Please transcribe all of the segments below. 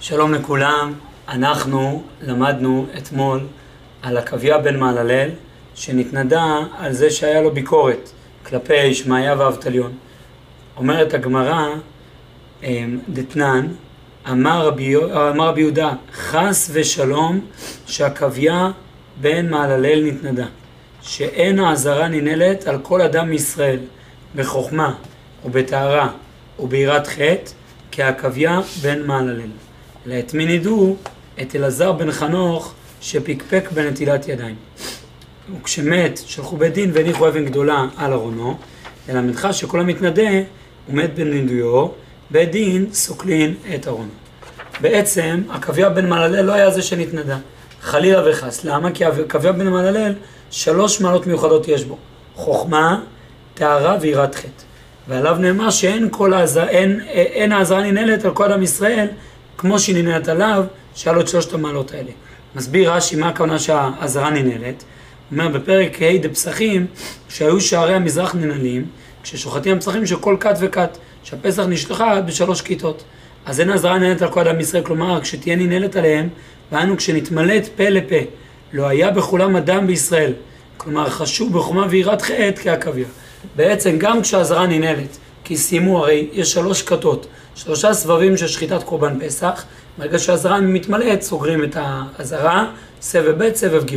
שלום לכולם, אנחנו למדנו אתמול על עקביה בן מעללל שנתנדה על זה שהיה לו ביקורת כלפי שמעיה ואבטליון. אומרת הגמרא, אמ, דתנן, אמר רבי, אמר רבי יהודה, חס ושלום שעקביה בן מעללל נתנדה, שאין האזהרה ננעלת על כל אדם מישראל בחוכמה ובטהרה וביראת חטא כעקביה בן מעללל. את מי נידו? את אלעזר בן חנוך שפקפק בנטילת ידיים. וכשמת שלחו בית דין והניחו אבן גדולה על ארונו, ללמדך שכל המתנדה הוא מת בנידויו, בית דין סוקלין את ארונו. בעצם עקביה בן מללל לא היה זה שנתנדה, חלילה וחס. למה? כי עקביה בן מללל שלוש מעלות מיוחדות יש בו, חוכמה, טהרה ויראת חטא. ועליו נאמר שאין כל אין, אין העזרה ננהלת על כל אדם ישראל כמו שהיא ננהלת עליו, שהיה לו את שלושת המעלות האלה. מסביר רש"י מה הכוונה שהעזרה ננהלת. הוא אומר בפרק ה' דפסחים, שהיו שערי המזרח ננעלים, כששוחטים הפסחים של כל כת וכת, שהפסח נשלחה בשלוש כיתות. אז אין עזרה ננהלת על כל אדם ישראל, כלומר כשתהיה ננהלת עליהם, והיינו כשנתמלאת פה לפה, לא היה בכולם אדם בישראל, כלומר חשוב בחומה ויראת חטא כעכביה. בעצם גם כשהעזרה ננהלת, כי סיימו הרי יש שלוש כתות, שלושה סבבים של שחיטת קורבן פסח, ברגע שהאזהרה מתמלאת, סוגרים את האזהרה, סבב ב', סבב ג'.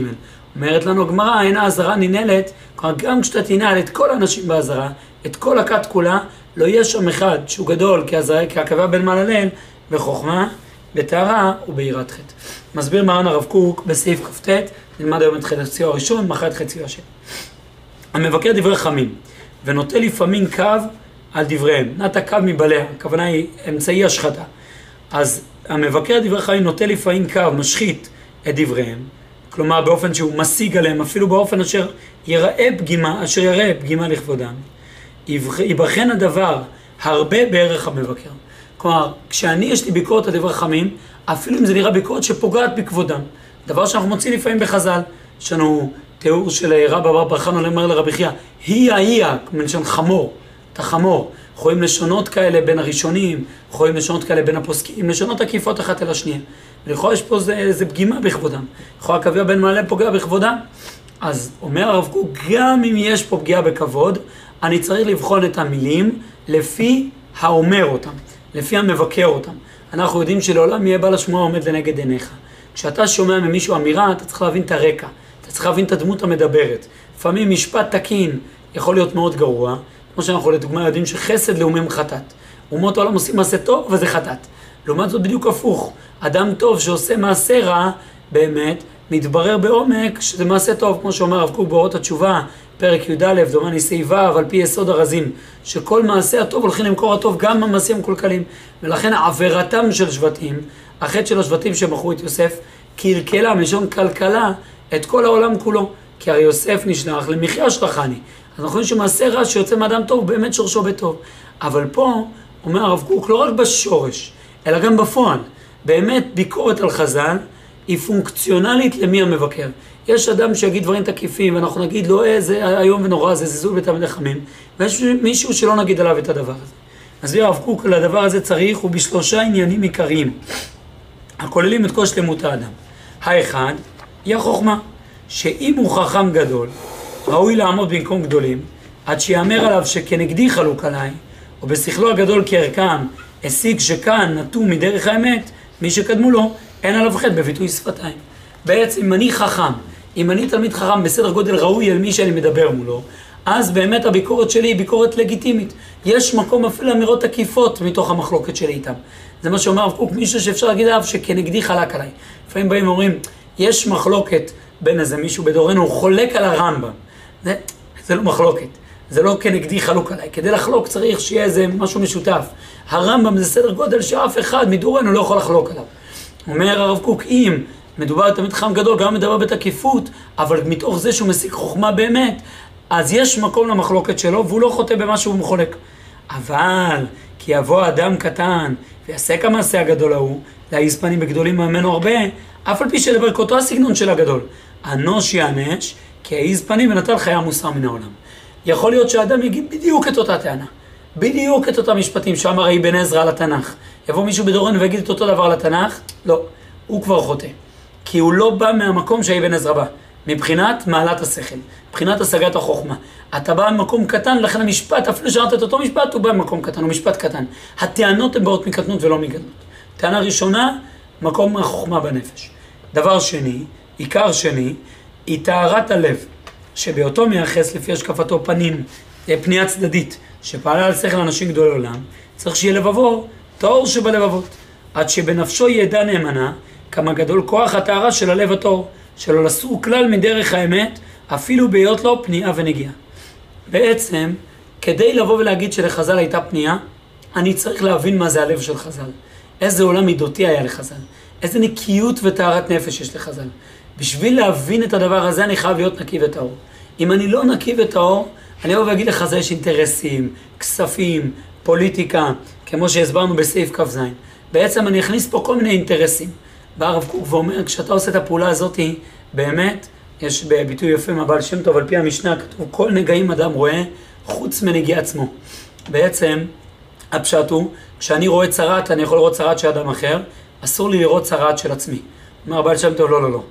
אומרת לנו הגמרא, אין האזהרה ננעלת, כלומר גם כשאתה תנעל את כל האנשים באזהרה, את כל הכת כולה, לא יהיה שם אחד שהוא גדול כעכבה בן מללל, בחוכמה, בטהרה וביראת חטא. מסביר מרן הרב קוק בסעיף כ"ט, נלמד היום את חציו הראשון, מחר את חציו השני. המבקר דברי חמים, ונוטה לפעמים קו על דבריהם. נטע קו מבעליה, הכוונה היא אמצעי השחתה. אז המבקר דברי חיים נוטה לפעמים קו, משחית את דבריהם, כלומר באופן שהוא משיג עליהם, אפילו באופן אשר יראה פגימה, אשר יראה פגימה לכבודם. ייבחן הדבר הרבה בערך המבקר. כלומר, כשאני יש לי ביקורת על דברי חמים, אפילו אם זה נראה ביקורת שפוגעת בכבודם. דבר שאנחנו מוצאים לפעמים בחז"ל. יש לנו תיאור של רבא בר בר חנון אומר לרבי חייא, היא ההיא, מלשון חמור. את החמור. רואים לשונות כאלה בין הראשונים, רואים לשונות כאלה בין הפוסקים, לשונות עקיפות אחת אל השנייה. ולכאורה יש פה איזה פגימה בכבודם. לכאורה קביע בן מעלה פוגע בכבודם. אז אומר הרב קוק, גם אם יש פה פגיעה בכבוד, אני צריך לבחון את המילים לפי האומר אותם, לפי המבקר אותם. אנחנו יודעים שלעולם יהיה בעל השמועה עומד לנגד עיניך. כשאתה שומע ממישהו אמירה, אתה צריך להבין את הרקע, אתה צריך להבין את הדמות המדברת. לפעמים משפט תקין יכול להיות מאוד גרוע, כמו שאנחנו לדוגמה יודעים שחסד לאומים חטאת. אומות העולם עושים מעשה טוב וזה חטאת. לעומת זאת בדיוק הפוך. אדם טוב שעושה מעשה רע, באמת, מתברר בעומק שזה מעשה טוב, כמו שאומר הרב קוק באורות התשובה, פרק י"א, דומני סעיף ו', על פי יסוד הרזים, שכל מעשה הטוב הולכים למקור הטוב גם במעשים המקולקלים. ולכן עבירתם של שבטים, החטא של השבטים שמכרו את יוסף, קלקלה, מלשון כלכלה, את כל העולם כולו. כי הרי יוסף נשלח למחיה שלחני. אז אנחנו רואים שמעשה רע שיוצא מאדם טוב, באמת שורשו בטוב. אבל פה, אומר הרב קוק, לא רק בשורש, אלא גם בפועל. באמת ביקורת על חז"ל היא פונקציונלית למי המבקר. יש אדם שיגיד דברים תקיפים, ואנחנו נגיד לו, אה, זה איום ונורא, זה זלזול בתלמידי חכמים, ויש מישהו שלא נגיד עליו את הדבר הזה. מסביר הרב קוק, לדבר הזה צריך, הוא בשלושה עניינים עיקריים, הכוללים את כל שלמות האדם. האחד, היא החוכמה, שאם הוא חכם גדול, ראוי לעמוד במקום גדולים, עד שיאמר עליו שכנגדי חלוק עליי, או בשכלו הגדול כערכם, השיג שכאן נטו מדרך האמת, מי שקדמו לו, אין עליו חטא בביטוי שפתיים. בעצם אם אני חכם, אם אני תלמיד חכם בסדר גודל ראוי על מי שאני מדבר מולו, אז באמת הביקורת שלי היא ביקורת לגיטימית. יש מקום אפילו לאמירות עקיפות מתוך המחלוקת שלי איתם. זה מה שאומר הרב קוק, מישהו שאפשר להגיד עליו שכנגדי חלק עליי. לפעמים באים ואומרים, יש מחלוקת בין איזה מישהו בדורנו, הוא חולק על הרמב"ם. זה, זה לא מחלוקת, זה לא כנגדי חלוק עליי. כדי לחלוק צריך שיהיה איזה משהו משותף. הרמב"ם זה סדר גודל שאף אחד מדורנו לא יכול לחלוק עליו. אומר הרב קוק, אם מדובר תלמיד חכם גדול, גם מדבר בתקיפות, אבל מתוך זה שהוא משיג חוכמה באמת, אז יש מקום למחלוקת שלו, והוא לא חוטא במה שהוא מחולק. אבל, כי יבוא אדם קטן, ויעשה כמעשה הגדול ההוא, להעיז פנים בגדולים ממנו הרבה, אף על פי שלברכותו הסגנון של הגדול. אנוש יענש, כי העיז פנים ונטל חיי המוסר מן העולם. יכול להיות שאדם יגיד בדיוק את אותה טענה. בדיוק את אותם משפטים שאמר אבן עזרא על התנ"ך. יבוא מישהו בדורנו ויגיד את אותו דבר על התנ"ך? לא, הוא כבר חוטא. כי הוא לא בא מהמקום שאבן עזרא בא. מבחינת מעלת השכל, מבחינת השגת החוכמה. אתה בא ממקום קטן, לכן המשפט, אפילו שאמרת את אותו משפט, הוא בא ממקום קטן, הוא משפט קטן. הטענות הן באות מקטנות ולא מגדלות. טענה ראשונה, מקום החוכמה בנפש. דבר שני, עיקר שני, היא טהרת הלב, שבאותו מייחס לפי השקפתו פנים, אה, פנייה צדדית, שפעלה על שכל אנשים גדולי עולם, צריך שיהיה לבבו טהור שבלבבות, עד שבנפשו ידע נאמנה כמה גדול כוח הטהרה של הלב הטהור, שלא לסור כלל מדרך האמת, אפילו בהיות לו פנייה ונגיעה. בעצם, כדי לבוא ולהגיד שלחז"ל הייתה פנייה, אני צריך להבין מה זה הלב של חז"ל. איזה עולם מידותי היה לחז"ל. איזה נקיות וטהרת נפש יש לחז"ל. בשביל להבין את הדבר הזה אני חייב להיות נקי וטהור. אם אני לא נקי וטהור, אני אבוא ואגיד לך, זה יש אינטרסים, כספים, פוליטיקה, כמו שהסברנו בסעיף כ"ז. בעצם אני אכניס פה כל מיני אינטרסים. בא הרב קוק ואומר, כשאתה עושה את הפעולה הזאת, באמת, יש ביטוי יפה מהבעל שם טוב, על פי המשנה כתוב, כל נגעים אדם רואה, חוץ מנגיע עצמו. בעצם, הפשט הוא, כשאני רואה צרת, אני יכול לראות צרת של אדם אחר, אסור לי לראות צרת של עצמי. אומר הבעל שם טוב, לא, לא, לא.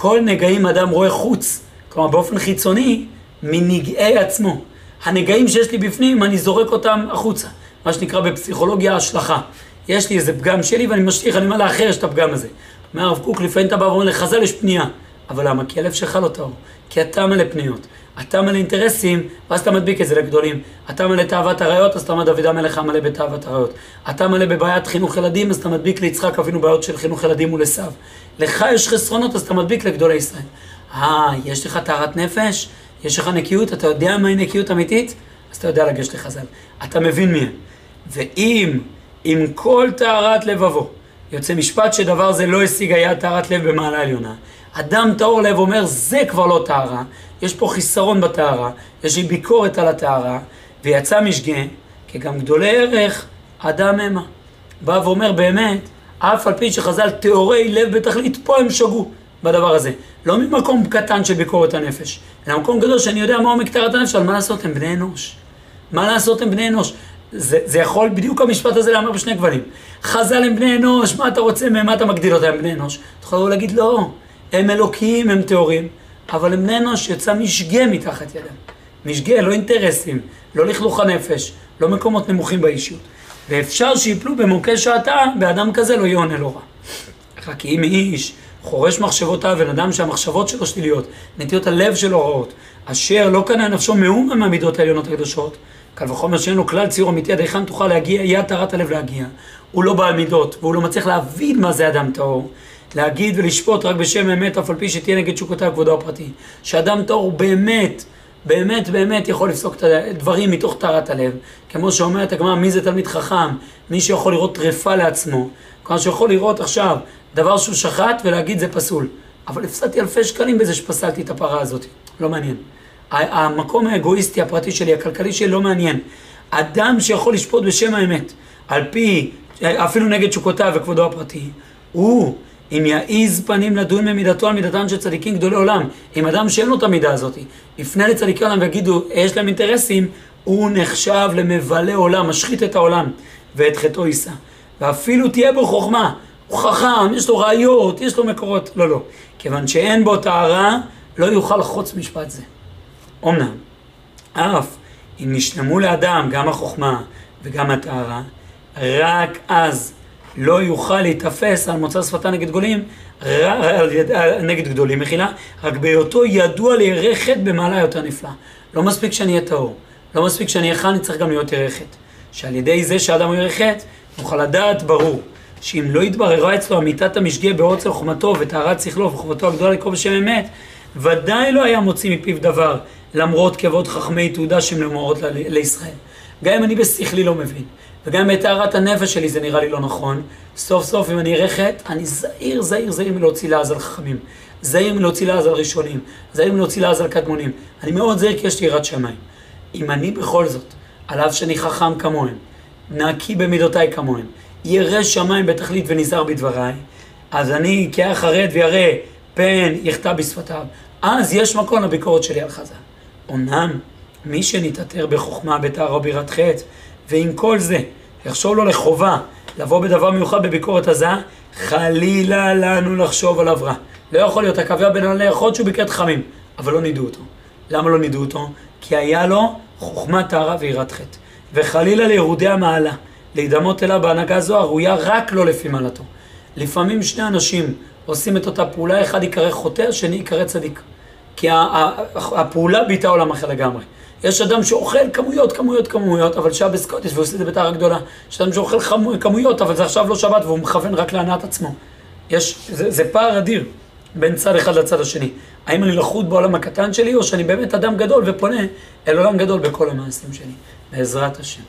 כל נגעים אדם רואה חוץ, כלומר באופן חיצוני, מנגעי עצמו. הנגעים שיש לי בפנים, אני זורק אותם החוצה. מה שנקרא בפסיכולוגיה השלכה. יש לי איזה פגם שלי ואני משליך, אני אומר לאחר יש את הפגם הזה. אומר הרב קוק, לפעמים אתה בא ואומר לחז"ל יש פנייה. אבל למה? כי הלב שלך לא טהור. כי אתה מלא פניות. אתה מלא אינטרסים, ואז אתה מדביק את זה לגדולים. אתה מלא תאוות עריות, אז אתה אומר דוד המלך המלא בתאוות עריות. אתה מלא בבעיית חינוך ילדים, אז אתה מדביק ליצחק אבינו בעיות של חינוך ילדים ולעשו. לך יש חסרונות, אז אתה מדביק לגדולי ישראל. אה, יש לך טהרת נפש? יש לך נקיות? אתה יודע מהי נקיות אמיתית? אז אתה יודע לגשת לחז"ל. אתה מבין מי הם. ואם עם כל טהרת לבבו יוצא משפט שדבר זה לא השיג היה טהרת לב במעלה עליונה. אדם טהור לב אומר, זה כבר לא טהרה, יש פה חיסרון בטהרה, יש לי ביקורת על הטהרה, ויצא משגה, כי גם גדולי ערך, אדם המה. בא ואומר באמת, אף על פי שחז"ל טהורי לב בתכלית, פה הם שגו בדבר הזה. לא ממקום קטן של ביקורת הנפש, אלא מקום גדול שאני יודע מה עומק טהרת הנפש, אבל מה לעשות, הם בני אנוש. מה לעשות, הם בני אנוש. זה, זה יכול, בדיוק המשפט הזה להאמר בשני גוונים. חז"ל הם בני אנוש, מה אתה רוצה מהם, מה אתה מגדיל אותם, בני אנוש? אתה יכול להגיד, לא, הם אלוקים, הם טהורים, אבל הם בני אנוש שיצא משגה מתחת ידם. משגה, לא אינטרסים, לא לכלוך הנפש, לא מקומות נמוכים באישיות. ואפשר שיפלו במוקי שעתה, באדם כזה לא יעונה לא רע. רק אם איש חורש מחשבותיו, בן אדם שהמחשבות שלו שליליות, נטיות הלב שלו רעות, אשר לא קנה נפשו מאומה מהמידות העליונות הקדושות, קל וחומר שאין לו כלל ציור אמיתי, עד היכן תוכל להגיע, יהיה טהרת הלב להגיע. הוא לא בעל מידות, והוא לא מצליח להבין מה זה אדם טהור. להגיד ולשפוט רק בשם האמת, אף על פי שתהיה נגד שוקותיו כבודו הפרטי. שאדם טהור באמת, באמת באמת יכול לפסוק את הדברים מתוך טהרת הלב. כמו שאומרת הגמרא, מי זה תלמיד חכם? מי שיכול לראות טרפה לעצמו. כלומר שיכול לראות עכשיו דבר שהוא שחט ולהגיד זה פסול. אבל הפסדתי אלפי שקלים בזה שפסלתי את הפרה הזאת. לא מעניין. המקום האגואיסטי הפרטי שלי, הכלכלי שלי, לא מעניין. אדם שיכול לשפוט בשם האמת, על פי, אפילו נגד שוקותיו וכבודו הפרטי, הוא, אם יעיז פנים לדון במידתו על מידתם של צדיקים גדולי עולם, אם אדם שאין לו את המידה הזאת, יפנה לצדיקי עולם ויגידו, יש להם אינטרסים, הוא נחשב למבלה עולם, משחית את העולם, ואת חטאו יישא. ואפילו תהיה בו חוכמה, הוא חכם, יש לו ראיות, יש לו מקורות, לא, לא. כיוון שאין בו טהרה, לא יוכל לחוץ משפט זה. אמנם, אף אם נשלמו לאדם גם החוכמה וגם הטהרה, רק אז לא יוכל להיתפס על מוצא שפתה נגד גדולים, נגד גדולים, מחילה, רק בהיותו ידוע חטא במעלה יותר נפלא. לא מספיק שאני אהיה טהור, לא מספיק שאני אהיה חי, אני צריך גם להיות חטא. שעל ידי זה שאדם הוא חטא, נוכל לדעת ברור, שאם לא יתבררה אצלו אמיתת המשגה בעוצר חוכמתו וטהרת שכלו וחובתו הגדולה לקרוא בשם אמת, ודאי לא היה מוציא מפיו דבר, למרות כבוד חכמי תעודה שהם למורות לישראל. גם אם אני בשכלי לא מבין, וגם בטהרת הנפש שלי זה נראה לי לא נכון, סוף סוף אם אני אראה חטא, אני זהיר, זהיר, זהיר מלהוציא לעז על חכמים. זהיר מלהוציא לעז על ראשונים. זהיר מלהוציא לעז על קדמונים. אני מאוד זהיר כי יש לי יראת שמיים. אם אני בכל זאת, על אף שאני חכם כמוהם, נקי במידותיי כמוהם, ירא שמיים בתכלית ונזהר בדבריי, אז אני כאח חרד וירא פן יחטא בשפתיו. אז יש מקום לביקורת שלי על חז"ל. אמנם, מי שנתעטר בחוכמה, בתארו בירת חטא, ועם כל זה, יחשוב לו לחובה לבוא בדבר מיוחד בביקורת הזעה, חלילה לנו לחשוב עליו רע. לא יכול להיות, הקווה בין עלי להיות שהוא ביקרת חמים, אבל לא נידו אותו. למה לא נידו אותו? כי היה לו חוכמת טהרה ויראת חטא. וחלילה לירודי המעלה, להידמות אליו בהנהגה זו הראויה רק לא לפי מעלתו. לפעמים שני אנשים עושים את אותה פעולה, אחד ייקרא חוטא, השני ייקרא צדיק. כי הפעולה ביטה עולם אחר לגמרי. יש אדם שאוכל כמויות, כמויות, כמויות, אבל שבס קודש ועושה את זה בטהרה גדולה. יש אדם שאוכל כמויות, אבל זה עכשיו לא שבת והוא מכוון רק להנאת עצמו. יש, זה, זה פער אדיר בין צד אחד לצד השני. האם אני לחוד בעולם הקטן שלי, או שאני באמת אדם גדול ופונה אל עולם גדול בכל המעשים שלי. בעזרת השם.